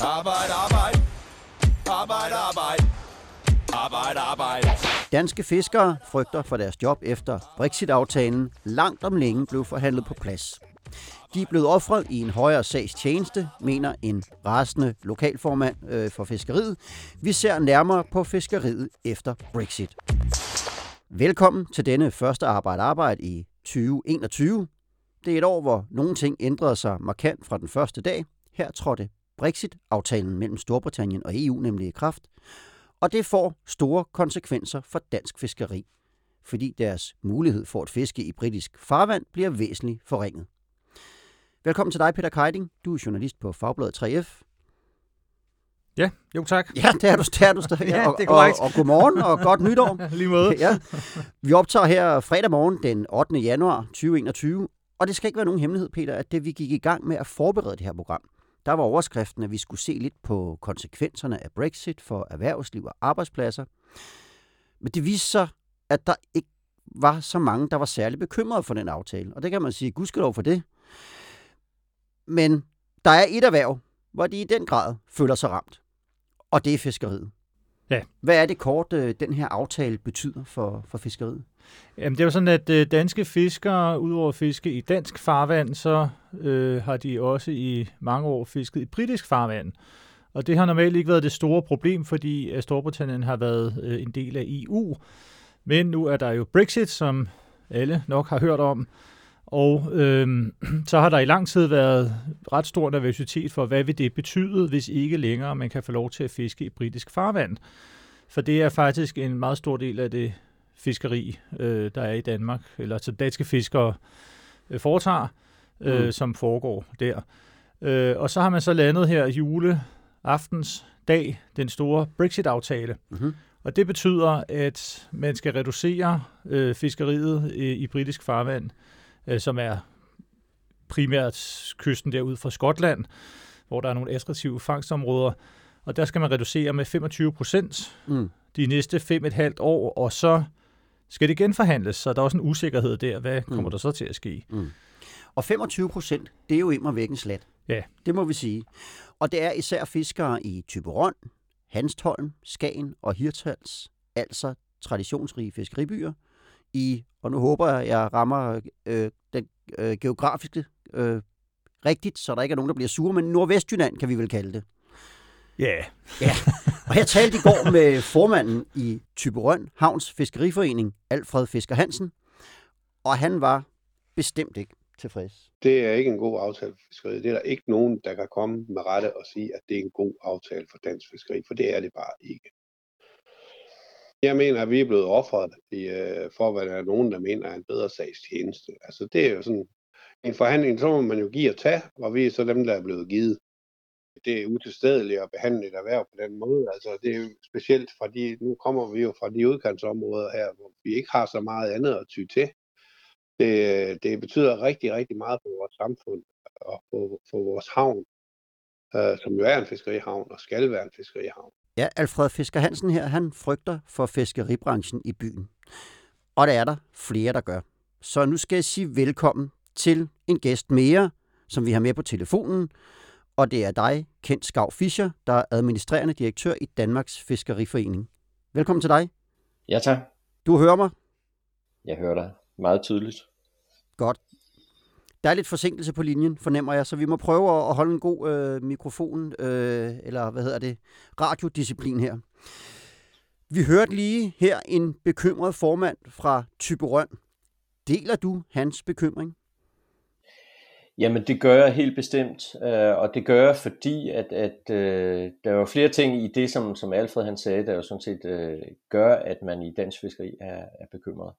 Arbejde, arbejde. Arbejde, arbejde. Arbejde, arbejde. Danske fiskere frygter for deres job efter Brexit-aftalen langt om længe blev forhandlet på plads. De er blevet offret i en højere sags tjeneste, mener en rasende lokalformand øh, for fiskeriet. Vi ser nærmere på fiskeriet efter Brexit. Velkommen til denne første arbejde arbejde i 2021. Det er et år, hvor nogle ting ændrede sig markant fra den første dag. Her trådte Brexit-aftalen mellem Storbritannien og EU nemlig i kraft. Og det får store konsekvenser for dansk fiskeri, fordi deres mulighed for at fiske i britisk farvand bliver væsentligt forringet. Velkommen til dig, Peter Keiding. Du er journalist på Fagbladet 3F. Ja, jo tak. Ja, det er du, det er du stadig. Ja, og, det er og, korrekt. og, godmorgen og godt nytår. Lige måde. Ja. Vi optager her fredag morgen den 8. januar 2021, og det skal ikke være nogen hemmelighed, Peter, at det vi gik i gang med at forberede det her program, der var overskriften, at vi skulle se lidt på konsekvenserne af Brexit for erhvervsliv og arbejdspladser. Men det viste sig, at der ikke var så mange, der var særlig bekymrede for den aftale. Og det kan man sige, gudskelov for det. Men der er et erhverv, hvor de i den grad føler sig ramt. Og det er fiskeriet. Ja. Hvad er det kort, øh, den her aftale betyder for, for fiskeriet? Jamen, det er jo sådan, at øh, danske fiskere, udover at fiske i dansk farvand, så øh, har de også i mange år fisket i britisk farvand. Og det har normalt ikke været det store problem, fordi øh, Storbritannien har været øh, en del af EU. Men nu er der jo Brexit, som alle nok har hørt om. Og øh, så har der i lang tid været ret stor nervøsitet for, hvad vil det betyde, hvis ikke længere man kan få lov til at fiske i britisk farvand. For det er faktisk en meget stor del af det fiskeri, øh, der er i Danmark, eller som danske fiskere øh, foretager, øh, Mm. som foregår der. Øh, og så har man så landet her juleaftens dag, den store Brexit-aftale. Mm-hmm. Og det betyder, at man skal reducere øh, fiskeriet i, i britisk farvand, øh, som er primært kysten derud fra Skotland, hvor der er nogle attraktive fangstområder. Og der skal man reducere med 25 procent Mm. de næste fem et halvt år, og så skal det genforhandles, så der er også en usikkerhed der. Hvad kommer Mm. der så til at ske? Og 25 procent, det er jo immer væk en slat. Ja. Det må vi sige. Og det er især fiskere i Tyberon, Hanstholm, Skagen og Hirtals, altså traditionsrige fiskeribyer, i, og nu håber jeg, jeg rammer øh, den øh, geografiske øh, rigtigt, så der ikke er nogen, der bliver sure, men Nordvestjylland kan vi vel kalde det. Ja, Og jeg talte i går med formanden i Typerøn Havns Fiskeriforening, Alfred Fisker Hansen, og han var bestemt ikke tilfreds. Det er ikke en god aftale for fiskeriet. Det er der ikke nogen, der kan komme med rette og sige, at det er en god aftale for dansk fiskeri, for det er det bare ikke. Jeg mener, at vi er blevet offret i, øh, for, hvad der er nogen, der mener er en bedre sags tjeneste. Altså, det er jo sådan en forhandling, så må man jo give og tage, og vi er så dem, der er blevet givet. Det er utilstedeligt at behandle et erhverv på den måde. Altså, det er jo specielt, fordi nu kommer vi jo fra de udkantsområder her, hvor vi ikke har så meget andet at ty til. Det, det betyder rigtig, rigtig meget for vores samfund og for, for vores havn, øh, som jo er en fiskerihavn og skal være en fiskerihavn. Ja, Alfred Fisker Hansen her, han frygter for fiskeribranchen i byen. Og det er der flere, der gør. Så nu skal jeg sige velkommen til en gæst mere, som vi har med på telefonen. Og det er dig, Kent Skav Fischer, der er administrerende direktør i Danmarks Fiskeriforening. Velkommen til dig. Ja tak. Du hører mig Jeg hører dig meget tydeligt. godt. Der er lidt forsinkelse på linjen, fornemmer jeg, så vi må prøve at holde en god øh, mikrofon, øh, eller hvad hedder det, radiodisciplin her. Vi hørte lige her en bekymret formand fra Tyberøn. Deler du hans bekymring? Jamen det gør jeg helt bestemt, øh, og det gør jeg fordi, at, at øh, der er jo flere ting i det, som, som Alfred han sagde, der jo sådan set øh, gør, at man i dansk fiskeri er, er bekymret.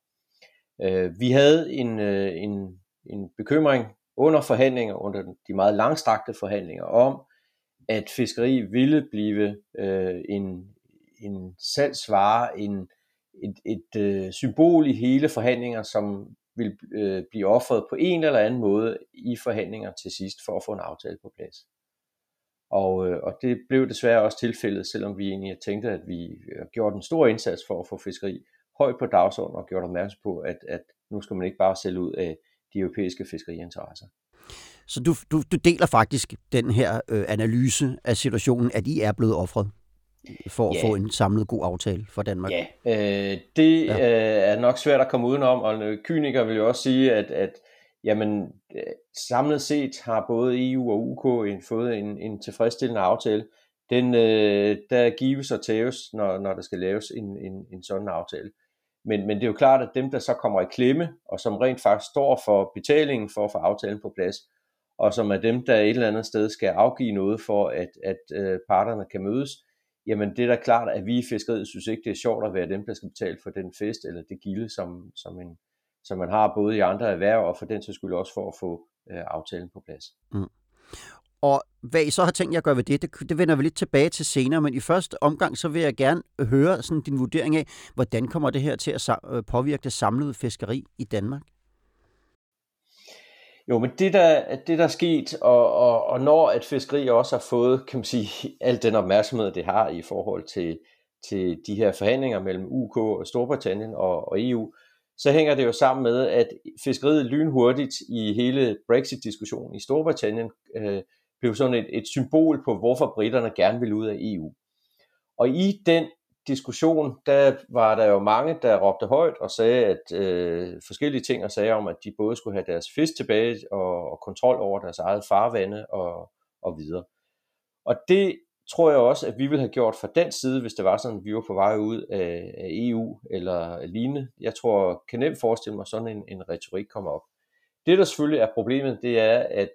Øh, vi havde en, øh, en, en bekymring under forhandlinger, under de meget langstrakte forhandlinger om, at fiskeri ville blive øh, en, en salgsvare, en, et, et øh, symbol i hele forhandlinger, som vil øh, blive offret på en eller anden måde i forhandlinger til sidst for at få en aftale på plads. Og, øh, og det blev desværre også tilfældet, selvom vi egentlig tænkte, at vi øh, gjorde en stor indsats for at få fiskeri højt på dagsordenen og gjort opmærksom på, at, at nu skal man ikke bare sælge ud af de europæiske fiskeriinteresser. Så du, du, du deler faktisk den her øh, analyse af situationen, at I er blevet offret for at Ja. få en samlet god aftale for Danmark. Ja, øh, det Ja. øh, er nok svært at komme udenom, og en kyniker vil jo også sige, at, at jamen, øh, samlet set har både EU og UK en, fået en, en tilfredsstillende aftale. Den, øh, der gives og tages, når, når der skal laves en, en, en sådan aftale. Men, men det er jo klart, at dem, der så kommer i klemme, og som rent faktisk står for betalingen for at få aftalen på plads, og som er dem, der et eller andet sted skal afgive noget for, at, at øh, parterne kan mødes, jamen det er da klart, at vi i fiskeriet synes ikke, det er sjovt at være dem, der skal betale for den fest eller det gilde, som, som, en, som man har både i andre erhverv, og for den sags skyld også for at få øh, aftalen på plads. Mm. Og hvad I så har tænkt jer at gøre ved det, det, det vender vi lidt tilbage til senere, men i første omgang, så vil jeg gerne høre sådan din vurdering af, hvordan kommer det her til at øh, påvirke det samlede fiskeri i Danmark? Jo, men det der, det der er sket, og, og, og når at fiskeri også har fået, kan man sige, al den opmærksomhed, det har i forhold til, til de her forhandlinger mellem UK og Storbritannien og, og EU, så hænger det jo sammen med, at fiskeriet lynhurtigt i hele Brexit-diskussionen i Storbritannien øh, blev sådan et, et symbol på, hvorfor britterne gerne vil ud af EU. Og i den diskussion, der var der jo mange, der råbte højt og sagde, at øh, forskellige ting og sagde om, at de både skulle have deres fisk tilbage og, og kontrol over deres eget farvande og, og videre. Og det tror jeg også, at vi ville have gjort fra den side, hvis det var sådan, at vi var på vej ud af, af EU eller lignende. Jeg tror, kan nemt forestille mig, sådan en, en retorik kommer op. Det, der selvfølgelig er problemet, det er, at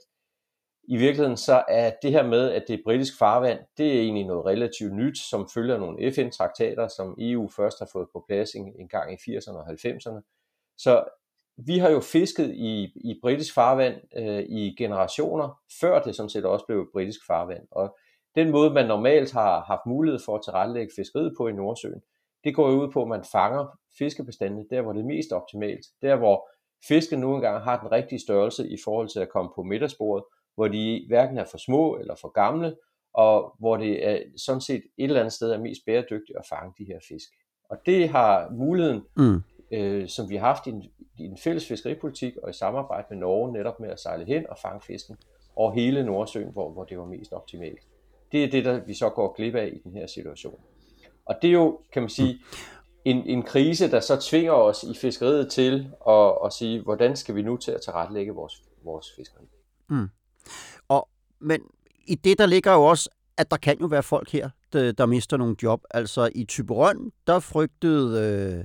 i virkeligheden så er det her med, at det er britisk farvand, det er egentlig noget relativt nyt, som følger nogle FN-traktater, som EU først har fået på plads en, en gang i 80'erne og 90'erne. Så vi har jo fisket i, i britisk farvand øh, i generationer, før det sådan set også blev britisk farvand. Og den måde, man normalt har haft mulighed for at tilrettelægge fiskeriet på i Nordsøen, det går jo ud på, at man fanger fiskebestandene der, hvor det er mest optimalt. Der, hvor fisken nu engang har den rigtige størrelse i forhold til at komme på middagsbordet, hvor de hverken er for små eller for gamle, og hvor det er sådan set et eller andet sted er mest bæredygtigt at fange de her fisk. Og det har muligheden, Mm. øh, som vi har haft i en, i en fælles fiskeripolitik og i samarbejde med Norge, netop med at sejle hen og fange fisken over hele Nordsøen, hvor, hvor det var mest optimalt. Det er det, der vi så går glip af i den her situation. Og det er jo, kan man sige, en, en krise, der så tvinger os i fiskeriet til at, at sige, hvordan skal vi nu til at tilrettelægge vores, vores fiskeri. Og, men i det, der ligger jo også, at der kan jo være folk her, der, der mister nogle job. Altså i Typerøn, der frygtede øh,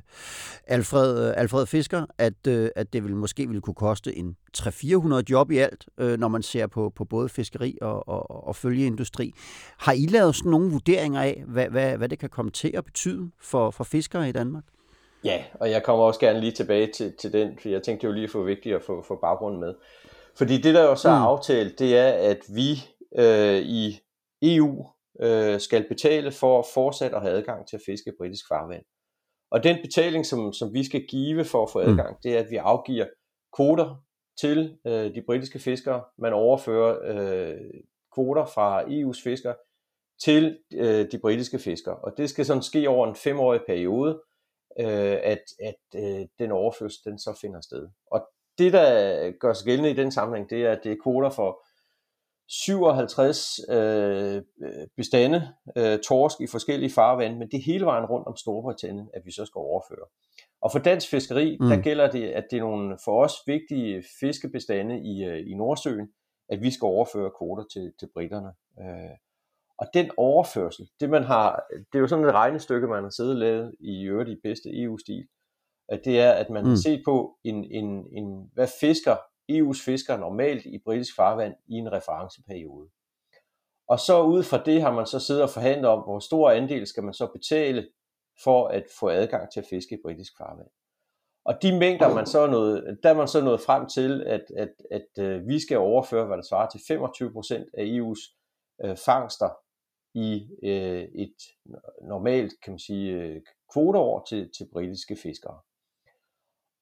Alfred, øh, Alfred Fisker, at, øh, at det ville, måske ville kunne koste en 300-400 job i alt, øh, når man ser på, på både fiskeri og, og, og følgeindustri. Har I lavet sådan nogle vurderinger af, hvad, hvad, hvad det kan komme til at betyde for, for fiskere i Danmark? Ja, og jeg kommer også gerne lige tilbage til, til den, for jeg tænkte det var lige for vigtigt at få, få baggrunden med. Fordi det, der jo så er Mm. aftalt, det er, at vi øh, i EU øh, skal betale for at fortsat at have adgang til at fiske britisk farvand. Og den betaling, som, som vi skal give for at få Mm. adgang, det er, at vi afgiver kvoter til øh, de britiske fiskere. Man overfører øh, kvoter fra EU's fiskere til øh, de britiske fiskere. Og det skal sådan ske over en femårig periode, øh, at, at øh, den overførsel den så finder sted. Og det, der gør sig gældende i den sammenhæng, det er, at det er kvoter for 57 øh, bestande øh, torsk i forskellige farvande, men det er hele vejen rundt om Storbritannien, at vi så skal overføre. Og for dansk fiskeri, mm. der gælder det, at det er nogle for os vigtige fiskebestande i, øh, i Nordsøen, at vi skal overføre kvoter til, til britterne. Øh, og den overførsel, det man har, det er jo sådan et regnestykke, man har siddet og lavet i øvrigt i bedste EU-stil, det er, at man mm. Har set på, en, en, en, hvad fisker EU's fiskere normalt i britisk farvand i en referenceperiode. Og så ud fra det har man så siddet og forhandlet om, hvor stor andel skal man så betale for at få adgang til at fiske i britisk farvand. Og de mængder, man så er nået, der er man så nået frem til, at, at, at, at vi skal overføre, hvad der svarer til 25% af EU's øh, fangster i øh, et normalt, kan man sige, øh, kvoteår til, til britiske fiskere.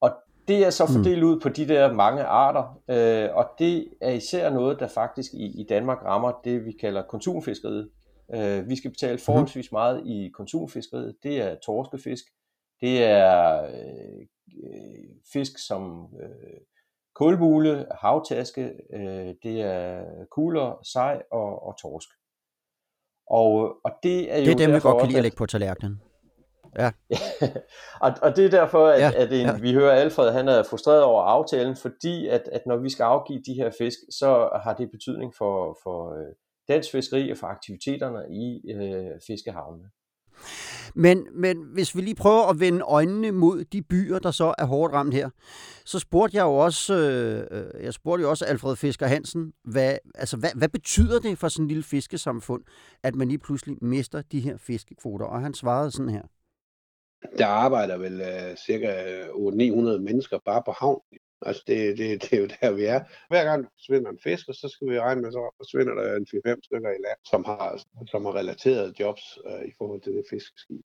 Og det er så Mm. fordelt ud på de der mange arter, øh, og det er især noget, der faktisk i, i Danmark rammer det, vi kalder konsumfiskeriet. Øh, vi skal betale forholdsvis meget i konsumfiskeriet. Det er torskefisk, det er øh, fisk som øh, kulbule, havtaske, øh, det er kugler, sej og, og torsk. Og, og det er jo Det er dem, vi godt kan lide at- lægge på tallerkenen. og, og det er derfor, at, Ja, ja, at en, ja. ja. vi hører Alfred, han er frustreret over aftalen, fordi at, at når vi skal afgive de her fisk, så har det betydning for, for øh, dansk fiskeri og for aktiviteterne i øh, fiskehavnene. Men, men hvis vi lige prøver at vende øjnene mod de byer, der så er hårdt ramt her, så spurgte jeg jo også, øh, jeg spurgte jo også Alfred Fisker Hansen, hvad, altså, hvad, hvad betyder det for sådan en lille fiskesamfund, at man lige pludselig mister de her fiskekvoter? Og han svarede sådan her. Der arbejder vel uh, cirka øh, 800-900 mennesker bare på havn. Altså det, det, det er jo der, vi er. Hver gang der forsvinder en fisk, så skal vi regne med, så forsvinder der en 4-5 stykker i land, som har, som har relateret jobs uh, i forhold til det fiskeskib.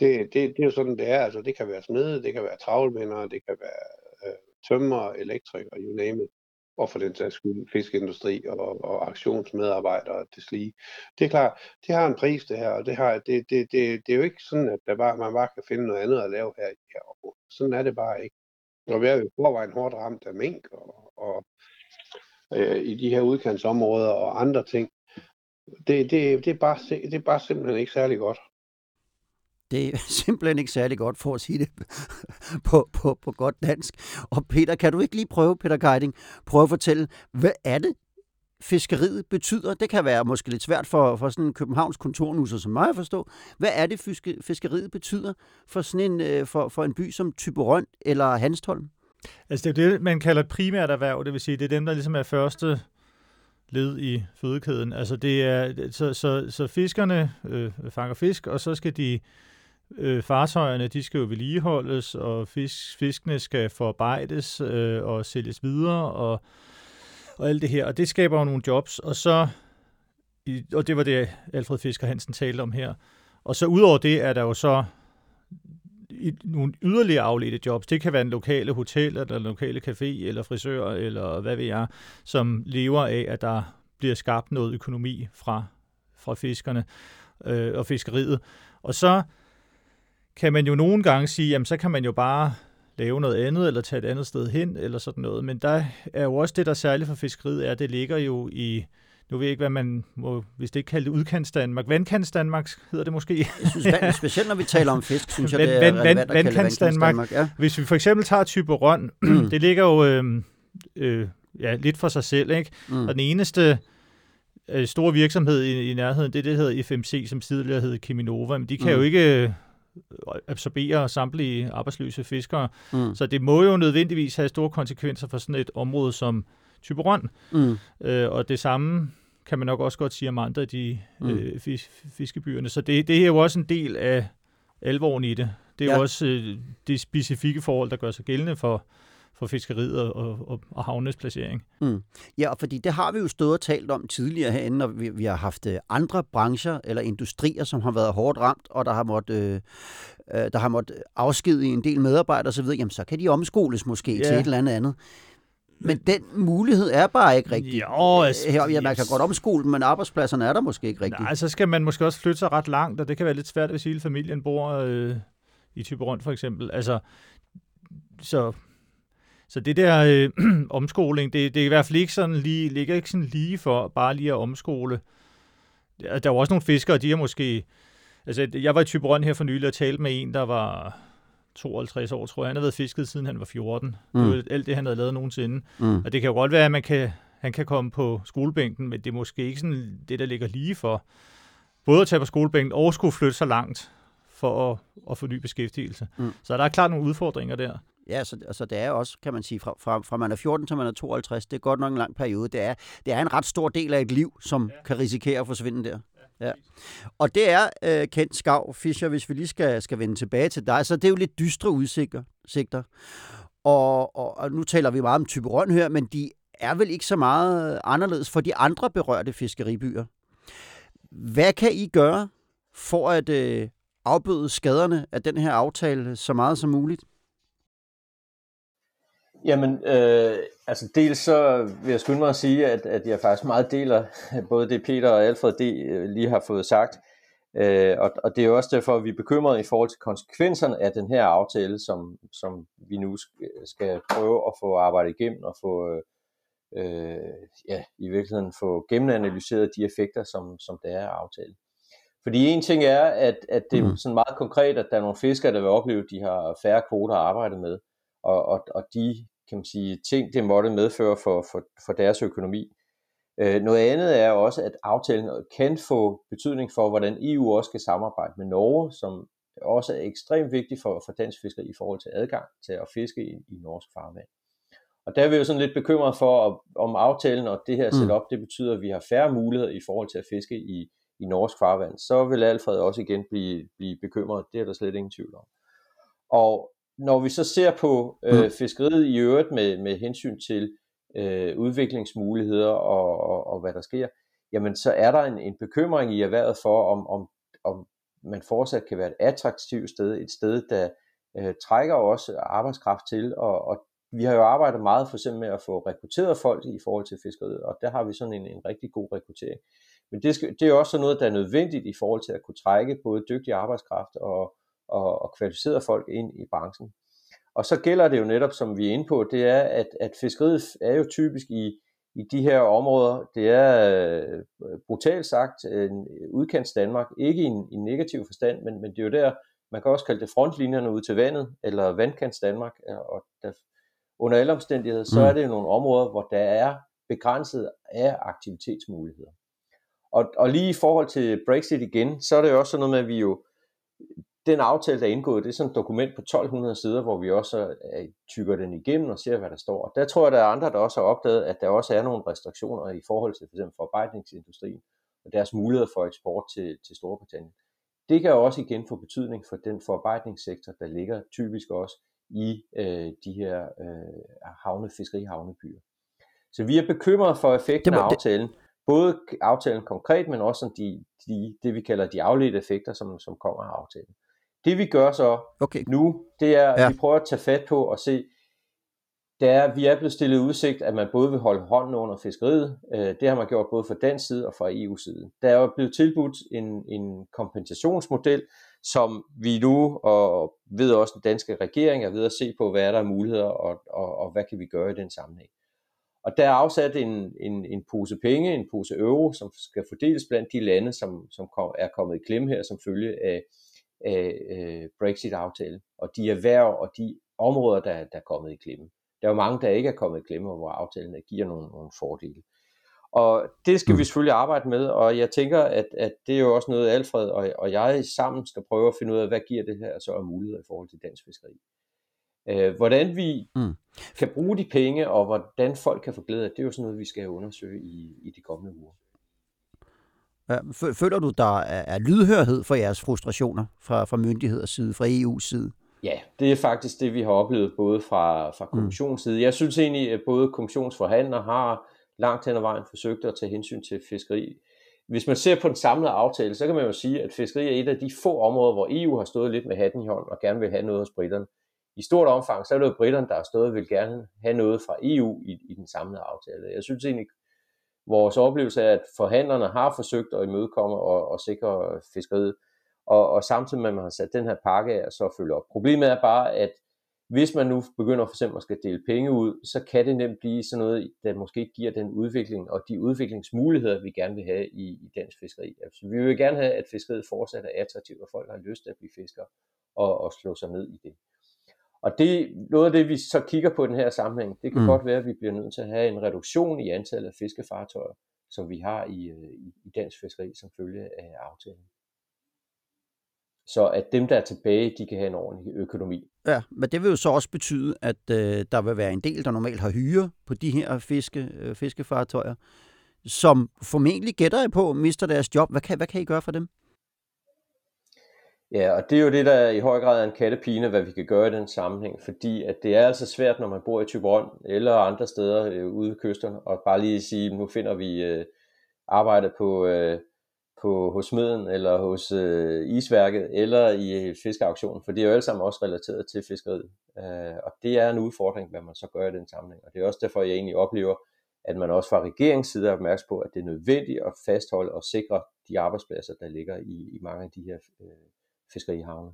Det, det, det er jo sådan, det er. Altså, det kan være smede, det kan være travlmændere, det kan være uh, tømmer, elektrikere, you name it. Og for den sags skyld fiskeindustri og, og aktionsmedarbejdere og deslige. Det er klart, det har en pris det her, og det, har, det, det, det, det er jo ikke sådan, at der bare, man bare kan finde noget andet at lave her i her område. Sådan er det bare ikke. Og vi er jo forvejen hårdt ramt af mink og, og øh, i de her udkantsområder og andre ting. Det, det, det, er bare, det er bare simpelthen ikke særlig godt. Det er simpelthen ikke særlig godt for at sige det på, på, på godt dansk. Og Peter, kan du ikke lige prøve, Peter Geiding, prøve at fortælle, hvad er det, fiskeriet betyder? Det kan være måske lidt svært for, for sådan en Københavns kontornuser som mig at forstå. Hvad er det, fiske, fiskeriet betyder for, sådan en, øh, for, for en by som Typerøn eller Hanstholm? Altså det er jo det, man kalder et primært erhverv, det vil sige, det er dem, der ligesom er første led i fødekæden. Altså det er, så, så, så fiskerne øh, fanger fisk, og så skal de øh, fartøjerne, de skal jo vedligeholdes, og fisk, fiskene skal forarbejdes øh, og sælges videre, og, og alt det her. Og det skaber jo nogle jobs, og så, i, og det var det, Alfred Fisker Hansen talte om her. Og så udover det er der jo så i nogle yderligere afledte jobs. Det kan være en lokale hotel, eller en lokale café, eller frisør, eller hvad ved jeg, som lever af, at der bliver skabt noget økonomi fra, fra fiskerne øh, og fiskeriet. Og så kan man jo nogle gange sige, jamen så kan man jo bare lave noget andet, eller tage et andet sted hen, eller sådan noget. Men der er jo også det, der er særligt for fiskeriet, er, at det ligger jo i, nu ved jeg ikke, hvad man må, hvis det ikke kalde det udkants Danmark, vandkants Danmark hedder det måske. Jeg synes, vand, specielt når vi taler om fisk, synes jeg, Vand- det er vand- relevant at kalde vandkants vandkants Danmark. Ja. Hvis vi for eksempel tager Typerøn, det ligger jo øh, øh, ja, lidt for sig selv, ikke? Mm. Og den eneste øh, store virksomhed i, i nærheden, det er det, der hedder FMC, som tidligere hed Cheminova, men de kan Mm. jo ikke øh, absorbere samtlige arbejdsløse fiskere, Mm. så det må jo nødvendigvis have store konsekvenser for sådan et område som Typerøn, Mm. øh, og det samme kan man nok også godt sige om andre af de Mm. øh, fis, fiskebyerne. Så det, det er jo også en del af alvoren i det. Det er Ja. jo også øh, de specifikke forhold, der gør sig gældende for, for fiskeriet og, og, og havnenes placering. Mm. Ja, og fordi det har vi jo stået og talt om tidligere herinde, når vi, vi har haft øh, andre brancher eller industrier, som har været hårdt ramt, og der har måttet, øh, øh, der har måttet afskedige en del medarbejdere osv., jamen så kan de omskoles måske Ja. til et eller andet andet. Men den mulighed er bare ikke rigtig. Jo, altså, Her, ja, man kan godt omskole, men arbejdspladserne er der måske ikke rigtigt. Nej, så skal man måske også flytte sig ret langt, og det kan være lidt svært, hvis hele familien bor øh, i Typerøn for eksempel. Altså, så, så det der øh, omskoling, det, det er i hvert fald ikke sådan lige, ligger ikke sådan lige for bare lige at omskole. Der er jo også nogle fiskere, de er måske... Altså, jeg var i Typerøn her for nylig og talte med en, der var 52 år, tror jeg. Han har været fisket, siden han var 14. Mm. Det var alt det, han havde lavet nogensinde. Mm. Og det kan jo godt være, at man kan, han kan komme på skolebænken, men det er måske ikke sådan det, der ligger lige for. Både at tage på skolebænken og skulle flytte så langt for at, at få ny beskæftigelse. Mm. Så der er klart nogle udfordringer der. Ja, så altså det er også, kan man sige, fra, fra, fra man er 14 til man er 52, det er godt nok en lang periode. Det er, det er en ret stor del af et liv, som ja. kan risikere at forsvinde der. Ja. Og det er øh, Kent Skav Fischer, hvis vi lige skal, skal vende tilbage til dig, så det er jo lidt dystre udsigter. Sigter. Og, og, og nu taler vi meget om Typerøn her, men de er vel ikke så meget anderledes for de andre berørte fiskeribyer. Hvad kan I gøre for at øh, afbøde skaderne af den her aftale så meget som muligt? Jamen, øh, altså dels så vil jeg skynde mig at sige, at, at jeg faktisk meget deler både det Peter og Alfred det, øh, lige har fået sagt. Øh, og, og det er også derfor, at vi er bekymrede i forhold til konsekvenserne af den her aftale, som, som vi nu skal prøve at få arbejdet igennem og få øh, ja, i virkeligheden få gennemanalyseret de effekter, som, som det er af aftalen. Fordi en ting er, at, at det er mm. sådan meget konkret, at der er nogle fiskere, der vil opleve, at de har færre kvoter at arbejde med, og, og, og de kan man sige, ting, det måtte medføre for, for, for deres økonomi. Øh, noget andet er også, at aftalen kan få betydning for, hvordan EU også skal samarbejde med Norge, som også er ekstremt vigtigt for, for dansk fiskeri i forhold til adgang til at fiske i, i norsk farvand. Og der er vi jo sådan lidt bekymret for, om aftalen og det her mm. setup, det betyder, at vi har færre muligheder i forhold til at fiske i, i norsk farvand. Så vil Alfred også igen blive, blive bekymret. Det er der slet ingen tvivl om. Og når vi så ser på øh, mm. fiskeriet i øvrigt med, med hensyn til øh, udviklingsmuligheder og, og, og hvad der sker, jamen så er der en, en bekymring i erhvervet for, om, om, om man fortsat kan være et attraktivt sted, et sted, der øh, trækker også arbejdskraft til, og, og vi har jo arbejdet meget for eksempel med at få rekrutteret folk i forhold til fiskeriet, og der har vi sådan en, en rigtig god rekruttering. Men det, skal, det er også noget, der er nødvendigt i forhold til at kunne trække både dygtig arbejdskraft og, og, og kvalificerede folk ind i branchen. Og så gælder det jo netop, som vi er inde på, det er, at, at fiskeriet er jo typisk i, i de her områder, det er øh, brutalt sagt en udkants Danmark, ikke i en, i en negativ forstand, men, men det er jo der, man kan også kalde det frontlinjerne ud til vandet, eller vandkants Danmark, og der, under alle omstændigheder, så mm. er det jo nogle områder, hvor der er begrænset af aktivitetsmuligheder. Og, og lige i forhold til Brexit igen, så er det jo også sådan noget med, at vi jo, den aftale, der er indgået, det er sådan et dokument på 1200 sider, hvor vi også tykker den igennem og ser, hvad der står. Og der tror jeg, der er andre, der også har opdaget, at der også er nogle restriktioner i forhold til f.eks. forarbejdningsindustrien og deres muligheder for eksport til, til Storbritannien. Det kan også igen få betydning for den forarbejdningssektor, der ligger typisk også i øh, de her øh, havne, fiskerihavnebyer. Så vi er bekymrede for effekten af aftalen. Både aftalen konkret, men også de, de, det, vi kalder de afledte effekter, som, som kommer af aftalen. Det vi gør så okay. nu, det er, at ja. vi prøver at tage fat på og se, det er, vi er blevet stillet udsigt, at man både vil holde hånden under fiskeriet. Øh, det har man gjort både fra dansk side og fra EU side. Der er jo blevet tilbudt en, en kompensationsmodel, som vi nu, og ved også den danske regering, er ved at se på, hvad er der er muligheder, og, og, og hvad kan vi gøre i den sammenhæng. Og der er afsat en, en, en pose penge, en pose euro, som skal fordeles blandt de lande, som, som kom, er kommet i klemme her som følge af, af øh, Brexit-aftalen, og de erhverv og de områder, der, der er kommet i klemme. Der er jo mange, der ikke er kommet i klemme, hvor aftalen giver nogle, nogle fordele. Og det skal mm. vi selvfølgelig arbejde med, og jeg tænker, at, at det er jo også noget, Alfred og, og jeg sammen skal prøve at finde ud af, hvad giver det her så af muligheder i forhold til dansk fiskeri. Øh, hvordan vi mm. kan bruge de penge, og hvordan folk kan få glæde af det, er jo sådan noget, vi skal undersøge i, i de kommende uger. Føler du, der er, lydhørhed for jeres frustrationer fra, fra myndigheders side, fra EU's side? Ja, det er faktisk det, vi har oplevet både fra, fra mm. kommissionens side. Jeg synes egentlig, at både kommissionsforhandlere har langt hen ad vejen forsøgt at tage hensyn til fiskeri. Hvis man ser på den samlede aftale, så kan man jo sige, at fiskeri er et af de få områder, hvor EU har stået lidt med hatten i hånd og gerne vil have noget hos britterne. I stort omfang, så er det jo britterne, der har stået og vil gerne have noget fra EU i, i den samlede aftale. Jeg synes egentlig, vores oplevelse er, at forhandlerne har forsøgt at imødekomme og, og sikre fiskeriet, og, og samtidig med, at man har sat den her pakke af, så følger op. Problemet er bare, at hvis man nu begynder for eksempel at skal dele penge ud, så kan det nemt blive sådan noget, der måske ikke giver den udvikling og de udviklingsmuligheder, vi gerne vil have i, i dansk fiskeri. Altså, vi vil gerne have, at fiskeriet fortsat er attraktivt, og folk har lyst til at blive fiskere og, og slå sig ned i det. Og det, noget af det, vi så kigger på i den her sammenhæng, det kan mm. godt være, at vi bliver nødt til at have en reduktion i antallet af fiskefartøjer, som vi har i, øh, i, i dansk fiskeri som følge af aftalen så at dem, der er tilbage, de kan have en ordentlig økonomi. Ja, men det vil jo så også betyde, at øh, der vil være en del, der normalt har hyre på de her fiske, øh, fiskefartøjer, som formentlig gætter jeg på, mister deres job. Hvad kan, hvad kan I gøre for dem? Ja, og det er jo det, der i høj grad er en kattepine, hvad vi kan gøre i den sammenhæng, fordi at det er altså svært, når man bor i Tyberon eller andre steder øh, ude i kysterne, og bare lige sige, nu finder vi øh, arbejde på, øh, på, hos smeden, eller hos øh, isværket, eller i øh, fiskeauktionen, for det er jo alle sammen også relateret til fiskeriet. Øh, og det er en udfordring, hvad man så gør i den sammenhæng. Og det er også derfor, jeg egentlig oplever, at man også fra regeringens side er opmærksom på, at det er nødvendigt at fastholde og sikre de arbejdspladser, der ligger i, i mange af de her øh, fiskerihavne.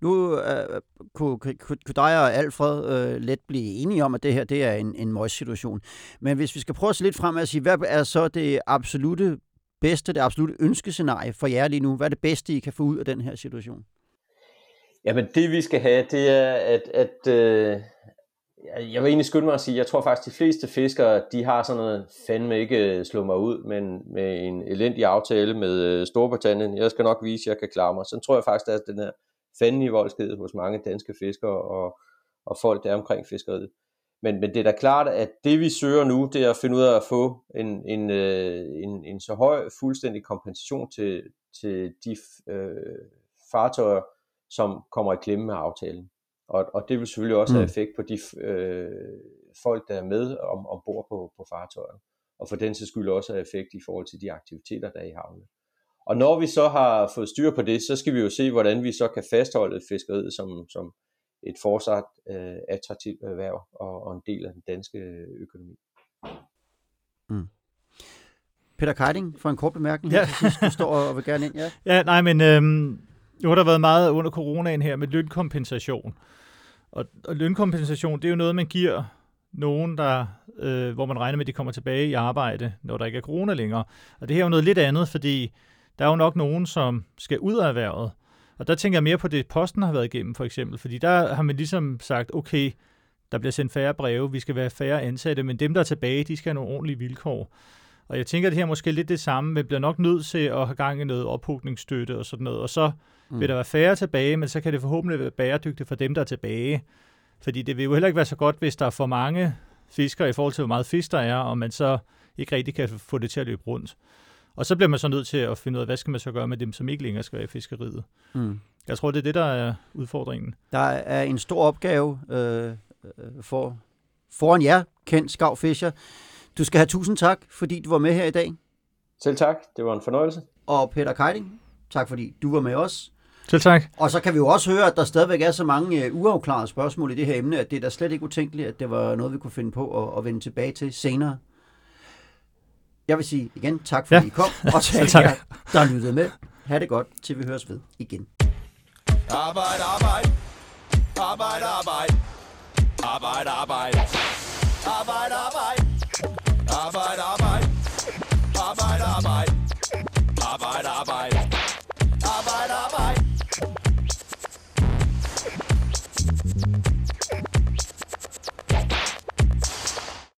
Nu øh, kunne, kunne, kunne dig og Alfred øh, let blive enige om, at det her det er en, en møgssituation. Men hvis vi skal prøve at se lidt frem og sige, hvad er så det absolute bedste, det absolute ønskescenarie for jer lige nu? Hvad er det bedste, I kan få ud af den her situation? Jamen det vi skal have, det er, at, at øh, jeg vil egentlig skynde mig at sige, jeg tror faktisk, de fleste fiskere, de har sådan noget, fandme ikke øh, slå mig ud, men med en elendig aftale med øh, Storbritannien. Jeg skal nok vise, at jeg kan klare mig. Så tror jeg faktisk, at den her fandme voldsked hos mange danske fiskere og, og folk, der er omkring fiskeriet. Men, men det er da klart, at det vi søger nu, det er at finde ud af at få en, en, øh, en, en så høj fuldstændig kompensation til, til de øh, fartøjer, som kommer i klemme med aftalen. Og, og det vil selvfølgelig også mm. have effekt på de øh, folk, der er med om, ombord på, på fartøjet. Og for den sags skyld også have effekt i forhold til de aktiviteter, der er i havnen. Og når vi så har fået styr på det, så skal vi jo se, hvordan vi så kan fastholde fiskeriet som, som et fortsat øh, attraktivt erhverv og, og en del af den danske økonomi. Mm. Peter Keiding, for en kort bemærkning ja. her Du står og vil gerne ind. Ja, ja nej, men øhm, nu har der været meget under coronaen her med lønkompensation. Og, og lønkompensation, det er jo noget, man giver nogen, der, øh, hvor man regner med, at de kommer tilbage i arbejde, når der ikke er corona længere. Og det her er jo noget lidt andet, fordi der er jo nok nogen, som skal ud af erhvervet. Og der tænker jeg mere på det, posten har været igennem, for eksempel. Fordi der har man ligesom sagt, okay, der bliver sendt færre breve, vi skal være færre ansatte, men dem, der er tilbage, de skal have nogle ordentlige vilkår. Og jeg tænker, at det her er måske lidt det samme. men bliver nok nødt til at have gang i noget ophugningsstøtte og sådan noget. Og så mm. vil der være færre tilbage, men så kan det forhåbentlig være bæredygtigt for dem, der er tilbage. Fordi det vil jo heller ikke være så godt, hvis der er for mange fiskere i forhold til, hvor meget fisk der er, og man så ikke rigtig kan få det til at løbe rundt. Og så bliver man så nødt til at finde ud af, hvad skal man så gøre med dem, som ikke længere skal være i fiskeriet. Mm. Jeg tror, det er det, der er udfordringen. Der er en stor opgave øh, øh for, foran jer, Kent Skavfischer. Du skal have tusind tak, fordi du var med her i dag. Selv tak, det var en fornøjelse. Og Peter Keiding, tak fordi du var med os. Selv tak. Og så kan vi jo også høre, at der stadigvæk er så mange uh, uafklarede spørgsmål i det her emne, at det er da slet ikke utænkeligt, at det var noget, vi kunne finde på at, at vende tilbage til senere. Jeg vil sige igen tak, fordi ja. I kom, og til jer, der lyttede med. Ha' det godt, til vi høres ved igen. Arbejde, arbejde. Arbejde, arbejde. Arbejde, arbejde. Arbejde, arbejde.